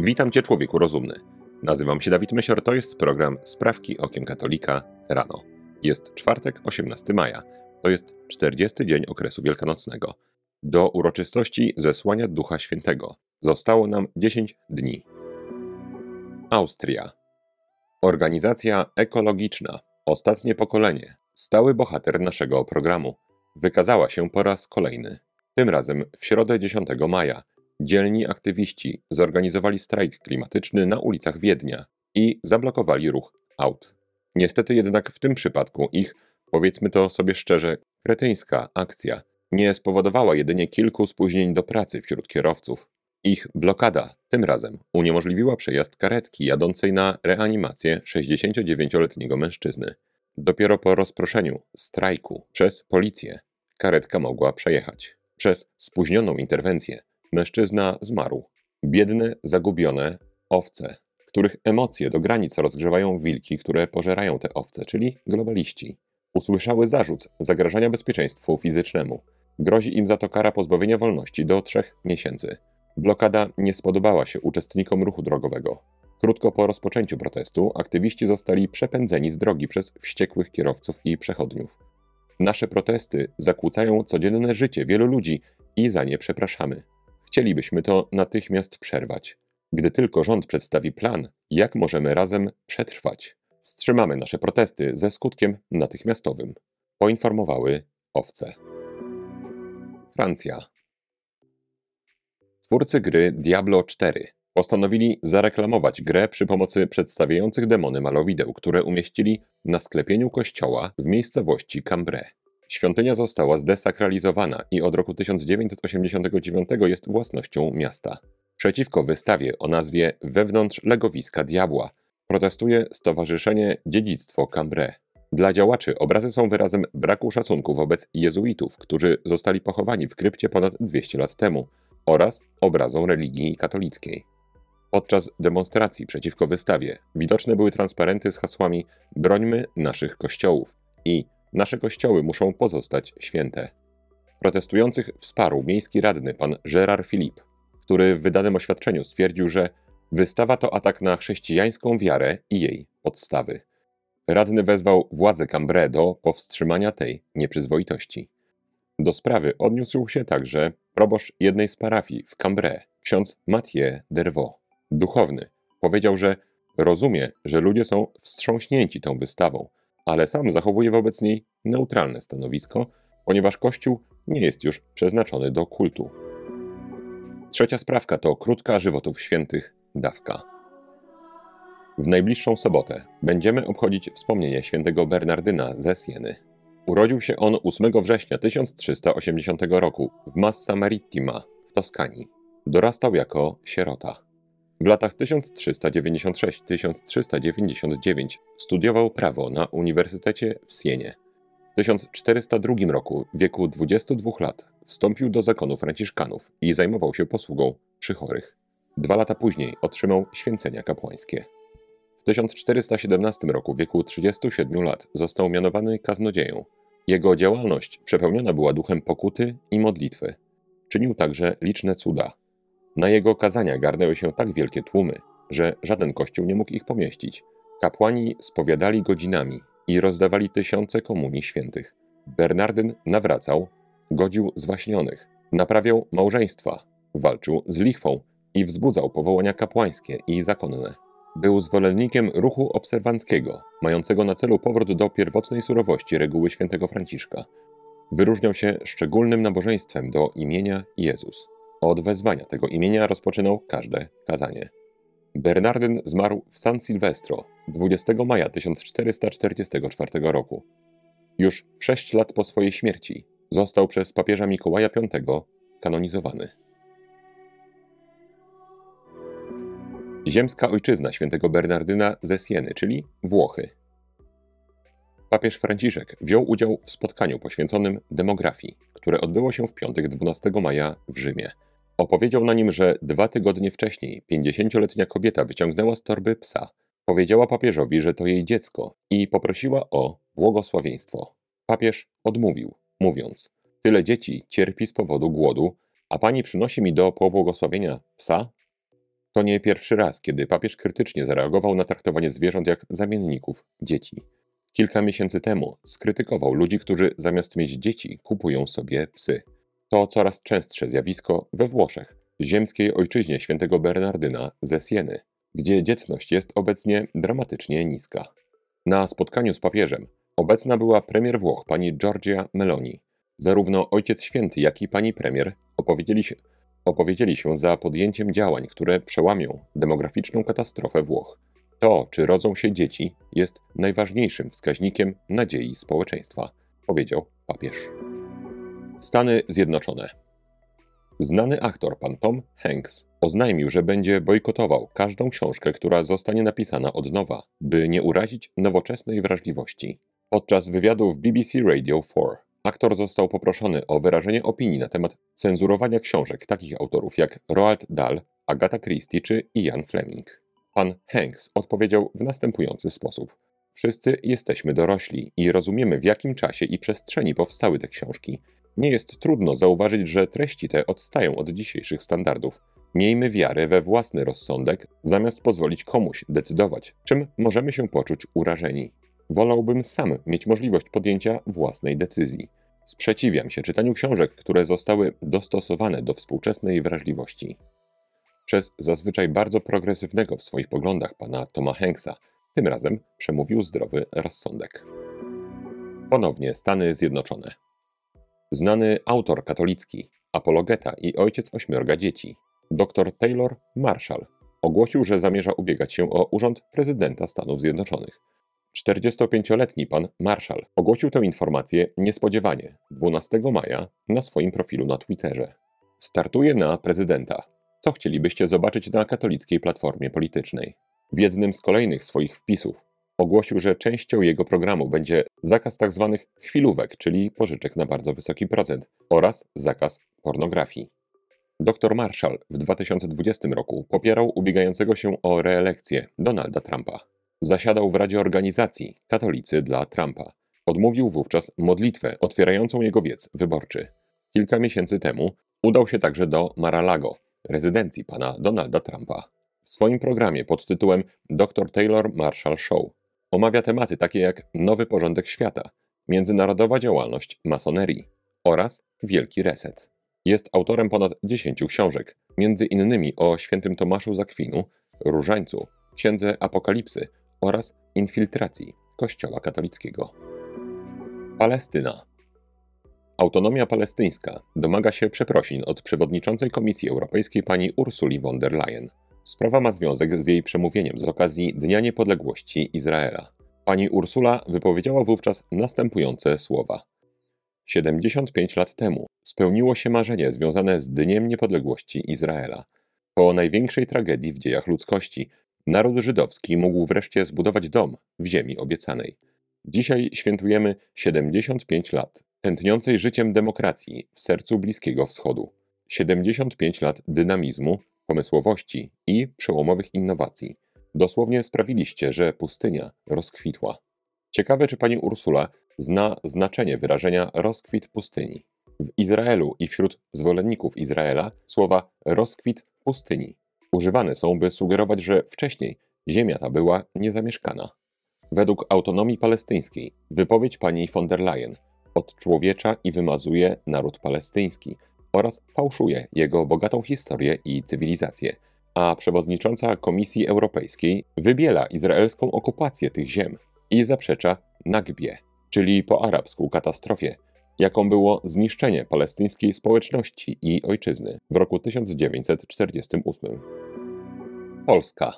Witam Cię, człowieku rozumny. Nazywam się Dawid Mysior, to jest program Sprawki Okiem Katolika rano. Jest czwartek, 18 maja. To jest 40 dzień okresu wielkanocnego. Do uroczystości zesłania Ducha Świętego zostało nam 10 dni. Austria. Organizacja ekologiczna, ostatnie pokolenie, stały bohater naszego programu, wykazała się po raz kolejny. Tym razem w środę 10 maja dzielni aktywiści zorganizowali strajk klimatyczny na ulicach Wiednia i zablokowali ruch aut. Niestety jednak w tym przypadku ich, powiedzmy to sobie szczerze, kretyńska akcja nie spowodowała jedynie kilku spóźnień do pracy wśród kierowców. Ich blokada tym razem uniemożliwiła przejazd karetki jadącej na reanimację 69-letniego mężczyzny. Dopiero po rozproszeniu strajku przez policję karetka mogła przejechać. Przez spóźnioną interwencję mężczyzna zmarł. Biedne, zagubione owce, których emocje do granic rozgrzewają wilki, które pożerają te owce, czyli globaliści. Usłyszały zarzut zagrażania bezpieczeństwu fizycznemu. Grozi im za to kara pozbawienia wolności do trzech miesięcy. Blokada nie spodobała się uczestnikom ruchu drogowego. Krótko po rozpoczęciu protestu aktywiści zostali przepędzeni z drogi przez wściekłych kierowców i przechodniów. Nasze protesty zakłócają codzienne życie wielu ludzi i za nie przepraszamy. Chcielibyśmy to natychmiast przerwać. Gdy tylko rząd przedstawi plan, jak możemy razem przetrwać, wstrzymamy nasze protesty ze skutkiem natychmiastowym. Poinformowały owce. Francja. Twórcy gry Diablo 4 postanowili zareklamować grę przy pomocy przedstawiających demony malowideł, które umieścili na sklepieniu kościoła w miejscowości Cambrai. Świątynia została zdesakralizowana i od roku 1989 jest własnością miasta. Przeciwko wystawie o nazwie Wewnątrz legowiska diabła protestuje Stowarzyszenie Dziedzictwo Cambrai. Dla działaczy obrazy są wyrazem braku szacunku wobec jezuitów, którzy zostali pochowani w krypcie ponad 200 lat temu, oraz obrazą religii katolickiej. Podczas demonstracji przeciwko wystawie widoczne były transparenty z hasłami Brońmy naszych kościołów i Nasze kościoły muszą pozostać święte. Protestujących wsparł miejski radny pan Gerard Philippe, który w wydanym oświadczeniu stwierdził, że wystawa to atak na chrześcijańską wiarę i jej podstawy. Radny wezwał władze Cambrai do powstrzymania tej nieprzyzwoitości. Do sprawy odniósł się także proboszcz jednej z parafii w Cambrai, ksiądz Mathieu Dervaux. Duchowny powiedział, że rozumie, że ludzie są wstrząśnięci tą wystawą, ale sam zachowuje wobec niej neutralne stanowisko, ponieważ Kościół nie jest już przeznaczony do kultu. Trzecia sprawka to krótka żywotów świętych dawka. W najbliższą sobotę będziemy obchodzić wspomnienie świętego Bernardyna ze Sieny. Urodził się on 8 września 1380 roku w Massa Marittima w Toskanii. Dorastał jako sierota. W latach 1396-1399 studiował prawo na Uniwersytecie w Sienie. W 1402 roku, w wieku 22 lat, wstąpił do zakonu franciszkanów i zajmował się posługą przy chorych. Dwa lata później otrzymał święcenia kapłańskie. W 1417 roku, w wieku 37 lat, został mianowany kaznodzieją. Jego działalność przepełniona była duchem pokuty i modlitwy. Czynił także liczne cuda, na jego kazania garnęły się tak wielkie tłumy, że żaden kościół nie mógł ich pomieścić. Kapłani spowiadali godzinami i rozdawali tysiące komunii świętych. Bernardyn nawracał, godził zwaśnionych, naprawiał małżeństwa, walczył z lichwą i wzbudzał powołania kapłańskie i zakonne. Był zwolennikiem ruchu obserwanckiego, mającego na celu powrót do pierwotnej surowości reguły świętego Franciszka. Wyróżniał się szczególnym nabożeństwem do imienia Jezus. Od wezwania tego imienia rozpoczynał każde kazanie. Bernardyn zmarł w San Silvestro 20 maja 1444 roku. Już w sześć lat po swojej śmierci został przez papieża Mikołaja V kanonizowany. Ziemska ojczyzna świętego Bernardyna ze Sieny, czyli Włochy. Papież Franciszek wziął udział w spotkaniu poświęconym demografii, które odbyło się w piątek 12 maja w Rzymie. Opowiedział na nim, że dwa tygodnie wcześniej pięćdziesięcioletnia kobieta wyciągnęła z torby psa. Powiedziała papieżowi, że to jej dziecko i poprosiła o błogosławieństwo. Papież odmówił, mówiąc: Tyle dzieci cierpi z powodu głodu, a pani przynosi mi do pobłogosławienia psa? To nie pierwszy raz, kiedy papież krytycznie zareagował na traktowanie zwierząt jak zamienników dzieci. Kilka miesięcy temu skrytykował ludzi, którzy zamiast mieć dzieci kupują sobie psy. To coraz częstsze zjawisko we Włoszech, ziemskiej ojczyźnie świętego Bernardyna ze Sieny, gdzie dzietność jest obecnie dramatycznie niska. Na spotkaniu z papieżem obecna była premier Włoch pani Giorgia Meloni. Zarówno Ojciec Święty, jak i pani premier opowiedzieli się, opowiedzieli się za podjęciem działań, które przełamią demograficzną katastrofę Włoch. To, czy rodzą się dzieci, jest najważniejszym wskaźnikiem nadziei społeczeństwa, powiedział papież. Stany Zjednoczone. Znany aktor pan Tom Hanks oznajmił, że będzie bojkotował każdą książkę, która zostanie napisana od nowa, by nie urazić nowoczesnej wrażliwości. Podczas wywiadu w BBC Radio 4 aktor został poproszony o wyrażenie opinii na temat cenzurowania książek takich autorów jak Roald Dahl, Agatha Christie czy Ian Fleming. Pan Hanks odpowiedział w następujący sposób. Wszyscy jesteśmy dorośli i rozumiemy, w jakim czasie i przestrzeni powstały te książki. Nie jest trudno zauważyć, że treści te odstają od dzisiejszych standardów. Miejmy wiarę we własny rozsądek, zamiast pozwolić komuś decydować, czym możemy się poczuć urażeni. Wolałbym sam mieć możliwość podjęcia własnej decyzji. Sprzeciwiam się czytaniu książek, które zostały dostosowane do współczesnej wrażliwości. Przez zazwyczaj bardzo progresywnego w swoich poglądach pana Toma Hanksa, tym razem przemówił zdrowy rozsądek. Ponownie Stany Zjednoczone. Znany autor katolicki, apologeta i ojciec ośmiorga dzieci, dr Taylor Marshall, ogłosił, że zamierza ubiegać się o urząd prezydenta Stanów Zjednoczonych. 45-letni pan Marshall ogłosił tę informację niespodziewanie 12 maja na swoim profilu na Twitterze. Startuje na prezydenta. Co chcielibyście zobaczyć na katolickiej platformie politycznej? W jednym z kolejnych swoich wpisów ogłosił, że częścią jego programu będzie zakaz tzw. Tak chwilówek, czyli pożyczek na bardzo wysoki procent, oraz zakaz pornografii. Dr Marshall w 2020 roku popierał ubiegającego się o reelekcję Donalda Trumpa. Zasiadał w Radzie Organizacji Katolicy dla Trumpa. Odmówił wówczas modlitwę otwierającą jego wiec wyborczy. Kilka miesięcy temu udał się także do Mar-a-Lago, rezydencji pana Donalda Trumpa. W swoim programie pod tytułem Dr Taylor Marshall Show omawia tematy takie jak nowy porządek świata, międzynarodowa działalność masonerii oraz Wielki Reset. Jest autorem ponad 10 książek, między innymi o świętym Tomaszu Zakwinu, Różańcu, Księdze Apokalipsy oraz infiltracji Kościoła katolickiego. Palestyna. Autonomia palestyńska domaga się przeprosin od przewodniczącej Komisji Europejskiej pani Ursuli von der Leyen. Sprawa ma związek z jej przemówieniem z okazji Dnia Niepodległości Izraela. Pani Ursula wypowiedziała wówczas następujące słowa: 75 lat temu spełniło się marzenie związane z Dniem Niepodległości Izraela. Po największej tragedii w dziejach ludzkości, naród żydowski mógł wreszcie zbudować dom w ziemi obiecanej. Dzisiaj świętujemy 75 lat tętniącej życiem demokracji w sercu Bliskiego Wschodu. 75 lat dynamizmu, pomysłowości i przełomowych innowacji. Dosłownie sprawiliście, że pustynia rozkwitła. Ciekawe, czy pani Ursula zna znaczenie wyrażenia rozkwit pustyni. W Izraelu i wśród zwolenników Izraela słowa rozkwit pustyni używane są, by sugerować, że wcześniej ziemia ta była niezamieszkana. Według autonomii palestyńskiej wypowiedź pani von der Leyen odczłowiecza i wymazuje naród palestyński oraz fałszuje jego bogatą historię i cywilizację, a przewodnicząca Komisji Europejskiej wybiela izraelską okupację tych ziem i zaprzecza nagbie, czyli po arabsku katastrofie, jaką było zniszczenie palestyńskiej społeczności i ojczyzny w roku 1948. Polska.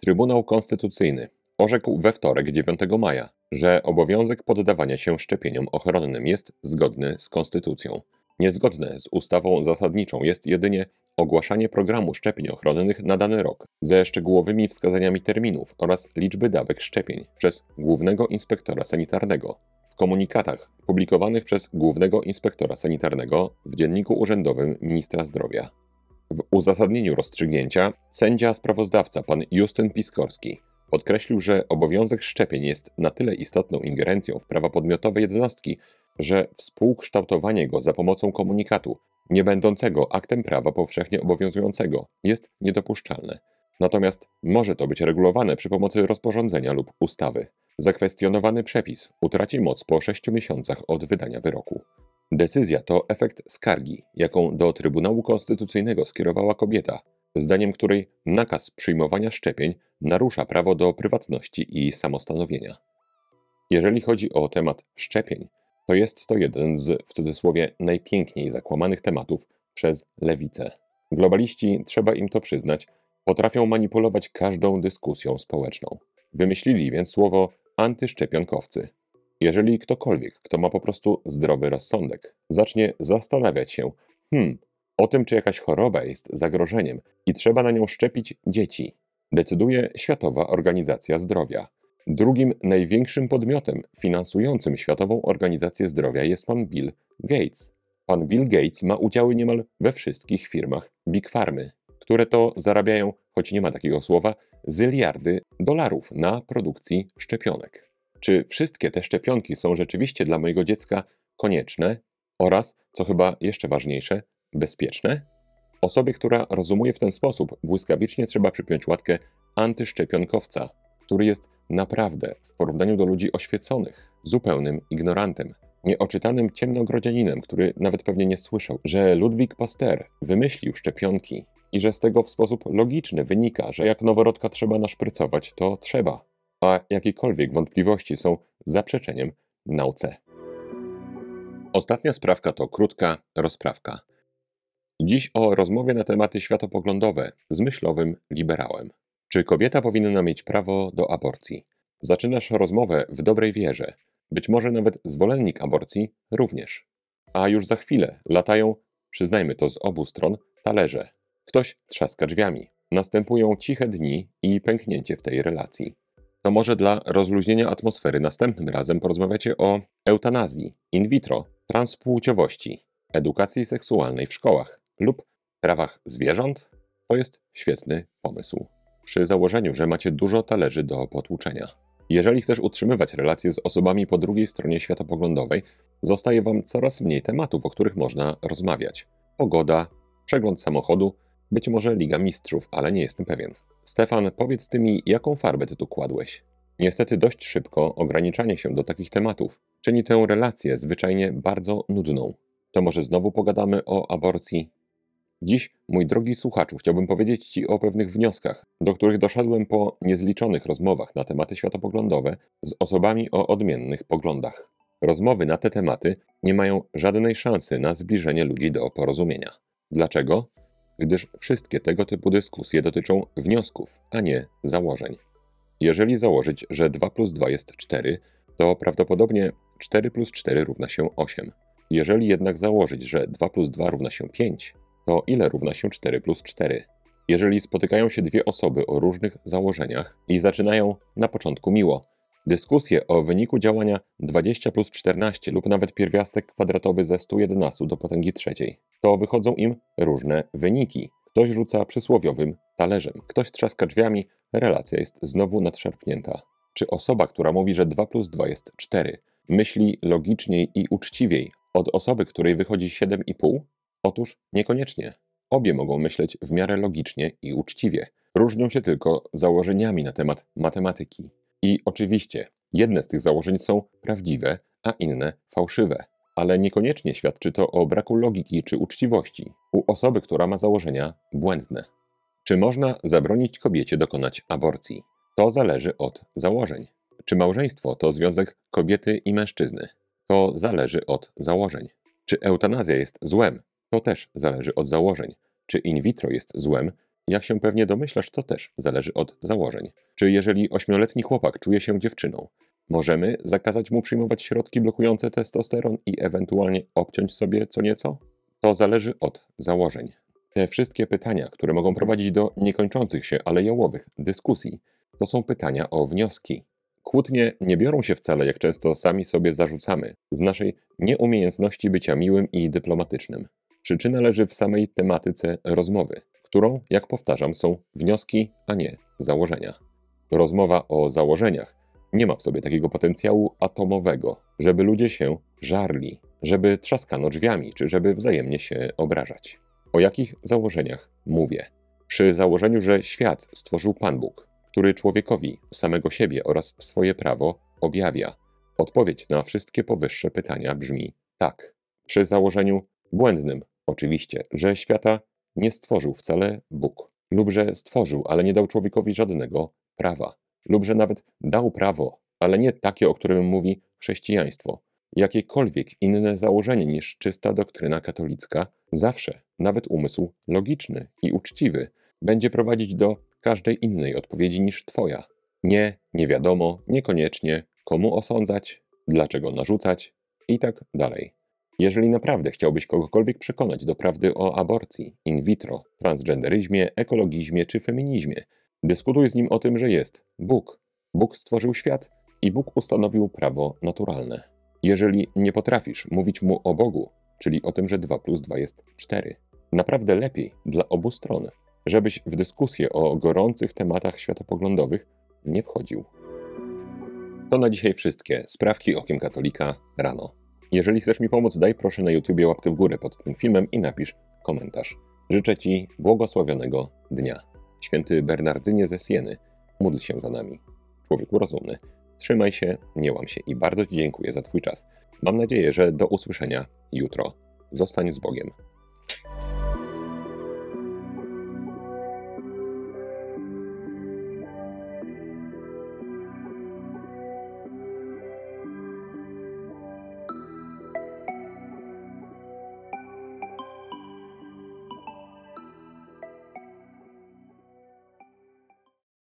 Trybunał Konstytucyjny orzekł we wtorek 9 maja, że obowiązek poddawania się szczepieniom ochronnym jest zgodny z konstytucją. Niezgodne z ustawą zasadniczą jest jedynie ogłaszanie programu szczepień ochronnych na dany rok ze szczegółowymi wskazaniami terminów oraz liczby dawek szczepień przez głównego inspektora sanitarnego. W komunikatach publikowanych przez głównego inspektora sanitarnego w dzienniku urzędowym ministra zdrowia. W uzasadnieniu rozstrzygnięcia sędzia sprawozdawca pan Justyn Piskorski podkreślił, że obowiązek szczepień jest na tyle istotną ingerencją w prawa podmiotowe jednostki, że współkształtowanie go za pomocą komunikatu nie będącego aktem prawa powszechnie obowiązującego, jest niedopuszczalne. Natomiast może to być regulowane przy pomocy rozporządzenia lub ustawy. Zakwestionowany przepis utraci moc po 6 miesiącach od wydania wyroku. Decyzja to efekt skargi, jaką do Trybunału Konstytucyjnego skierowała kobieta, zdaniem której nakaz przyjmowania szczepień narusza prawo do prywatności i samostanowienia. Jeżeli chodzi o temat szczepień, to jest to jeden z, w cudzysłowie, najpiękniej zakłamanych tematów przez lewicę. Globaliści, trzeba im to przyznać, potrafią manipulować każdą dyskusją społeczną. Wymyślili więc słowo antyszczepionkowcy. Jeżeli ktokolwiek, kto ma po prostu zdrowy rozsądek, zacznie zastanawiać się, hmm, o tym, czy jakaś choroba jest zagrożeniem i trzeba na nią szczepić dzieci, decyduje Światowa Organizacja Zdrowia. Drugim największym podmiotem finansującym Światową Organizację Zdrowia jest pan Bill Gates. Pan Bill Gates ma udziały niemal we wszystkich firmach Big Farmy, które to zarabiają, choć nie ma takiego słowa, zyliardy dolarów na produkcji szczepionek. Czy wszystkie te szczepionki są rzeczywiście dla mojego dziecka konieczne oraz, co chyba jeszcze ważniejsze, bezpieczne? Osobie, która rozumuje w ten sposób, błyskawicznie trzeba przypiąć łatkę antyszczepionkowca, który jest naprawdę, w porównaniu do ludzi oświeconych, zupełnym ignorantem, nieoczytanym ciemnogrodzianinem, który nawet pewnie nie słyszał, że Ludwik Pasteur wymyślił szczepionki i że z tego w sposób logiczny wynika, że jak noworodka trzeba naszprycować, to trzeba, a jakiekolwiek wątpliwości są zaprzeczeniem nauce. Ostatnia sprawka to krótka rozprawka. Dziś o rozmowie na tematy światopoglądowe z myślowym liberałem. Czy kobieta powinna mieć prawo do aborcji? Zaczynasz rozmowę w dobrej wierze. Być może nawet zwolennik aborcji również. A już za chwilę latają, przyznajmy to z obu stron, talerze. Ktoś trzaska drzwiami. Następują ciche dni i pęknięcie w tej relacji. To może dla rozluźnienia atmosfery następnym razem porozmawiacie o eutanazji, in vitro, transpłciowości, edukacji seksualnej w szkołach lub prawach zwierząt? To jest świetny pomysł przy założeniu, że macie dużo talerzy do potłuczenia. Jeżeli chcesz utrzymywać relacje z osobami po drugiej stronie światopoglądowej, zostaje Wam coraz mniej tematów, o których można rozmawiać. Pogoda, przegląd samochodu, być może Liga Mistrzów, ale nie jestem pewien. Stefan, powiedz ty mi, jaką farbę ty tu kładłeś? Niestety dość szybko ograniczanie się do takich tematów czyni tę relację zwyczajnie bardzo nudną. To może znowu pogadamy o aborcji, Dziś, mój drogi słuchaczu, chciałbym powiedzieć Ci o pewnych wnioskach, do których doszedłem po niezliczonych rozmowach na tematy światopoglądowe z osobami o odmiennych poglądach. Rozmowy na te tematy nie mają żadnej szansy na zbliżenie ludzi do porozumienia. Dlaczego? Gdyż wszystkie tego typu dyskusje dotyczą wniosków, a nie założeń. Jeżeli założyć, że 2 plus 2 jest 4, to prawdopodobnie 4 plus 4 równa się 8. Jeżeli jednak założyć, że 2 plus 2 równa się 5, to ile równa się 4 plus 4? Jeżeli spotykają się dwie osoby o różnych założeniach i zaczynają na początku miło, dyskusję o wyniku działania 20 plus 14 lub nawet pierwiastek kwadratowy ze 111 do potęgi trzeciej, to wychodzą im różne wyniki. Ktoś rzuca przysłowiowym talerzem, ktoś trzaska drzwiami, relacja jest znowu nadszarpnięta. Czy osoba, która mówi, że 2 plus 2 jest 4, myśli logiczniej i uczciwiej od osoby, której wychodzi 7,5? Otóż niekoniecznie. Obie mogą myśleć w miarę logicznie i uczciwie. Różnią się tylko założeniami na temat matematyki. I oczywiście, jedne z tych założeń są prawdziwe, a inne fałszywe. Ale niekoniecznie świadczy to o braku logiki czy uczciwości u osoby, która ma założenia błędne. Czy można zabronić kobiecie dokonać aborcji? To zależy od założeń. Czy małżeństwo to związek kobiety i mężczyzny? To zależy od założeń. Czy eutanazja jest złem? To też zależy od założeń. Czy in vitro jest złem? Jak się pewnie domyślasz, to też zależy od założeń. Czy jeżeli ośmioletni chłopak czuje się dziewczyną, możemy zakazać mu przyjmować środki blokujące testosteron i ewentualnie obciąć sobie co nieco? To zależy od założeń. Te wszystkie pytania, które mogą prowadzić do niekończących się, ale jałowych dyskusji, to są pytania o wnioski. Kłótnie nie biorą się wcale, jak często sami sobie zarzucamy, z naszej nieumiejętności bycia miłym i dyplomatycznym. Przyczyna leży w samej tematyce rozmowy, którą, jak powtarzam, są wnioski, a nie założenia. Rozmowa o założeniach nie ma w sobie takiego potencjału atomowego, żeby ludzie się żarli. żeby trzaskano drzwiami, czy żeby wzajemnie się obrażać. O jakich założeniach mówię? Przy założeniu, że świat stworzył Pan Bóg, który człowiekowi samego siebie oraz swoje prawo objawia. Odpowiedź na wszystkie powyższe pytania brzmi tak. Przy założeniu błędnym, oczywiście, że świata nie stworzył wcale Bóg, lub że stworzył, ale nie dał człowiekowi żadnego prawa, lub że nawet dał prawo, ale nie takie, o którym mówi chrześcijaństwo. Jakiekolwiek inne założenie niż czysta doktryna katolicka, zawsze, nawet umysł logiczny i uczciwy, będzie prowadzić do każdej innej odpowiedzi niż Twoja. Nie, nie wiadomo, niekoniecznie, komu osądzać, dlaczego narzucać i tak dalej. Jeżeli naprawdę chciałbyś kogokolwiek przekonać do prawdy o aborcji, in vitro, transgenderyzmie, ekologizmie czy feminizmie, dyskutuj z nim o tym, że jest Bóg. Bóg stworzył świat i Bóg ustanowił prawo naturalne. Jeżeli nie potrafisz mówić mu o Bogu, czyli o tym, że 2 plus 2 jest 4, naprawdę lepiej dla obu stron, żebyś w dyskusję o gorących tematach światopoglądowych nie wchodził. To na dzisiaj wszystkie sprawki okiem katolika rano. Jeżeli chcesz mi pomóc, daj proszę na YouTubie łapkę w górę pod tym filmem i napisz komentarz. Życzę Ci błogosławionego dnia. Święty Bernardynie ze Sieny, módl się za nami. Człowieku rozumny, trzymaj się, nie łam się i bardzo Ci dziękuję za Twój czas. Mam nadzieję, że do usłyszenia jutro. Zostań z Bogiem.